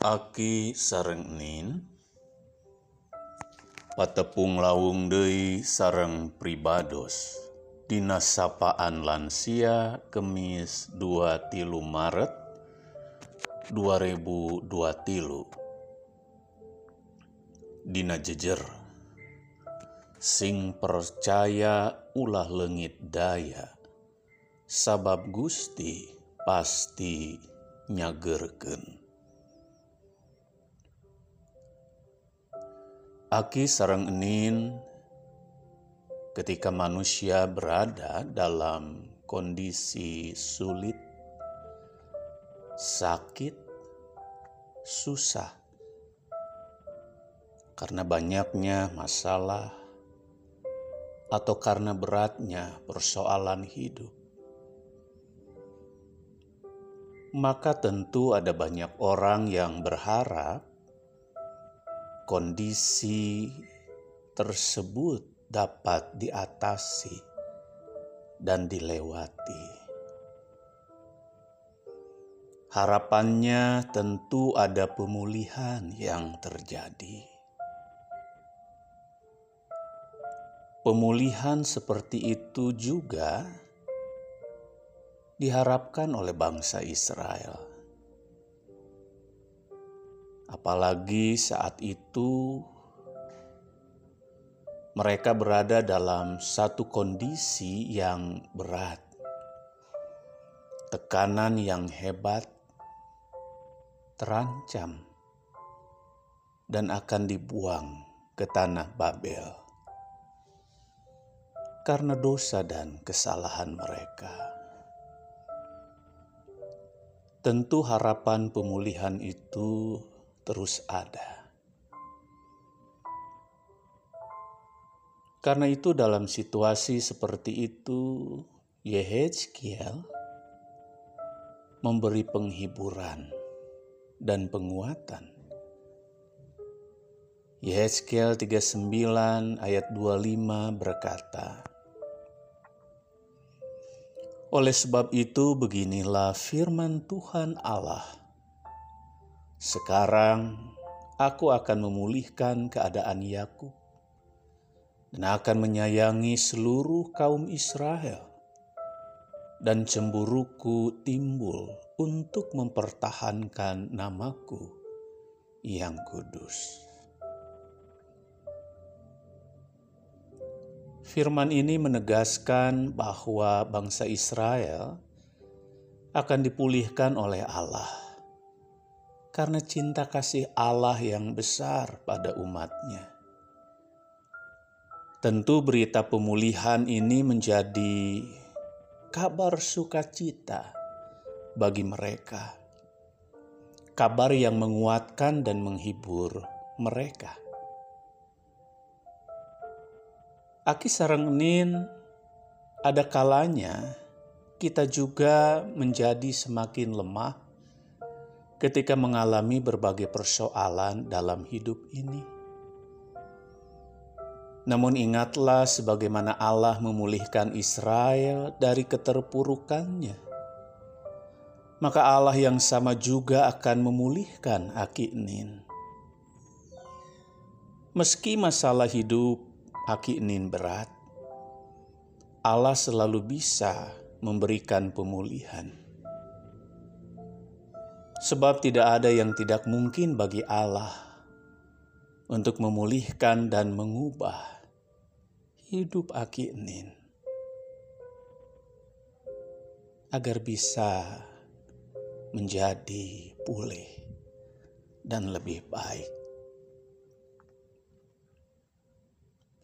Aki sareng nin. Patepung lawung deui sareng pribados. Dina sapaan lansia Kemis 2 tilu Maret 2002 tilu. Dina jejer. Sing percaya ulah lengit daya. Sabab Gusti pasti nyagerken Aki sarang enin ketika manusia berada dalam kondisi sulit, sakit, susah, karena banyaknya masalah atau karena beratnya persoalan hidup. Maka tentu ada banyak orang yang berharap kondisi tersebut dapat diatasi dan dilewati. Harapannya tentu ada pemulihan yang terjadi. Pemulihan seperti itu juga diharapkan oleh bangsa Israel apalagi saat itu mereka berada dalam satu kondisi yang berat, tekanan yang hebat, terancam, dan akan dibuang ke tanah Babel karena dosa dan kesalahan mereka. Tentu, harapan pemulihan itu terus ada. Karena itu dalam situasi seperti itu, Yehezkiel memberi penghiburan dan penguatan. Yehezkiel 39 ayat 25 berkata, Oleh sebab itu beginilah firman Tuhan Allah sekarang aku akan memulihkan keadaan Yakub dan akan menyayangi seluruh kaum Israel. Dan cemburuku timbul untuk mempertahankan namaku yang kudus. Firman ini menegaskan bahwa bangsa Israel akan dipulihkan oleh Allah karena cinta kasih Allah yang besar pada umatnya. Tentu berita pemulihan ini menjadi kabar sukacita bagi mereka. Kabar yang menguatkan dan menghibur mereka. Aki Sarangnin ada kalanya kita juga menjadi semakin lemah ketika mengalami berbagai persoalan dalam hidup ini. Namun ingatlah sebagaimana Allah memulihkan Israel dari keterpurukannya. Maka Allah yang sama juga akan memulihkan Akinin. Meski masalah hidup Akinin berat, Allah selalu bisa memberikan pemulihan. Sebab tidak ada yang tidak mungkin bagi Allah untuk memulihkan dan mengubah hidup Aki Enin agar bisa menjadi pulih dan lebih baik.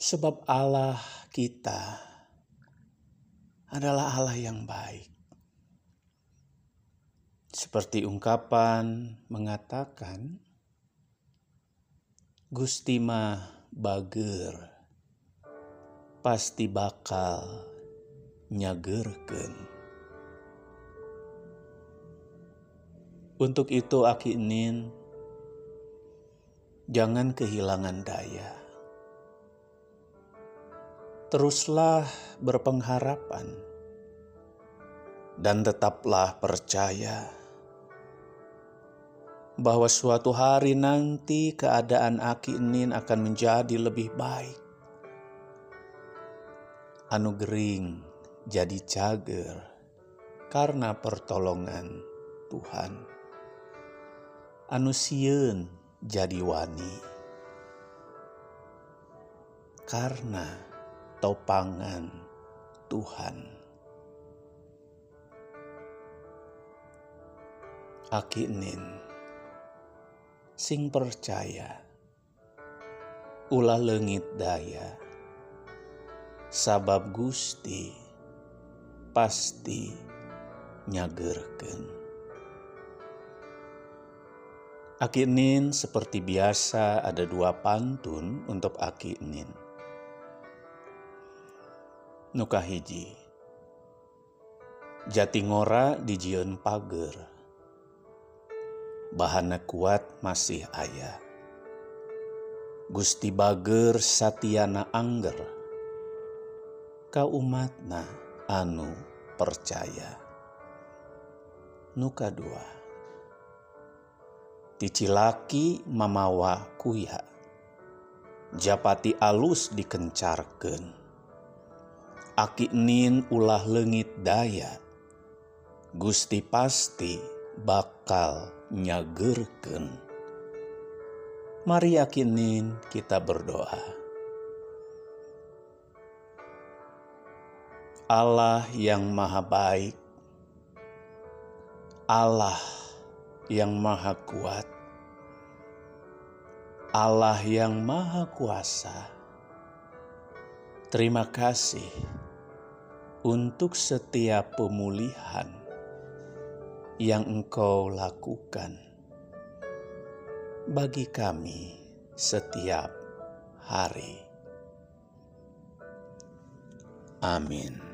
Sebab Allah kita adalah Allah yang baik. Seperti ungkapan mengatakan, Gustima bager pasti bakal nyagerken. Untuk itu Aki Nin, jangan kehilangan daya. Teruslah berpengharapan dan tetaplah percaya bahwa suatu hari nanti keadaan Aki Nin akan menjadi lebih baik. Anu gering jadi cager karena pertolongan Tuhan. Anu jadi wani karena topangan Tuhan. Aki Nin sing percaya. Ulah lengit daya. Sabab Gusti pasti nyagerken Aki Nin seperti biasa ada dua pantun untuk Aki Nin. Nuka hiji. Jatingora di Jion Pager bahana kuat masih ayah. Gusti Bager Satyana Angger, kau umatna anu percaya. Nuka dua, Ticilaki mamawa kuya, Japati alus dikencarken, Aki nin ulah lengit daya, Gusti pasti bakal nyagerken. Mari yakinin kita berdoa. Allah yang maha baik, Allah yang maha kuat, Allah yang maha kuasa. Terima kasih untuk setiap pemulihan yang Engkau lakukan bagi kami setiap hari. Amin.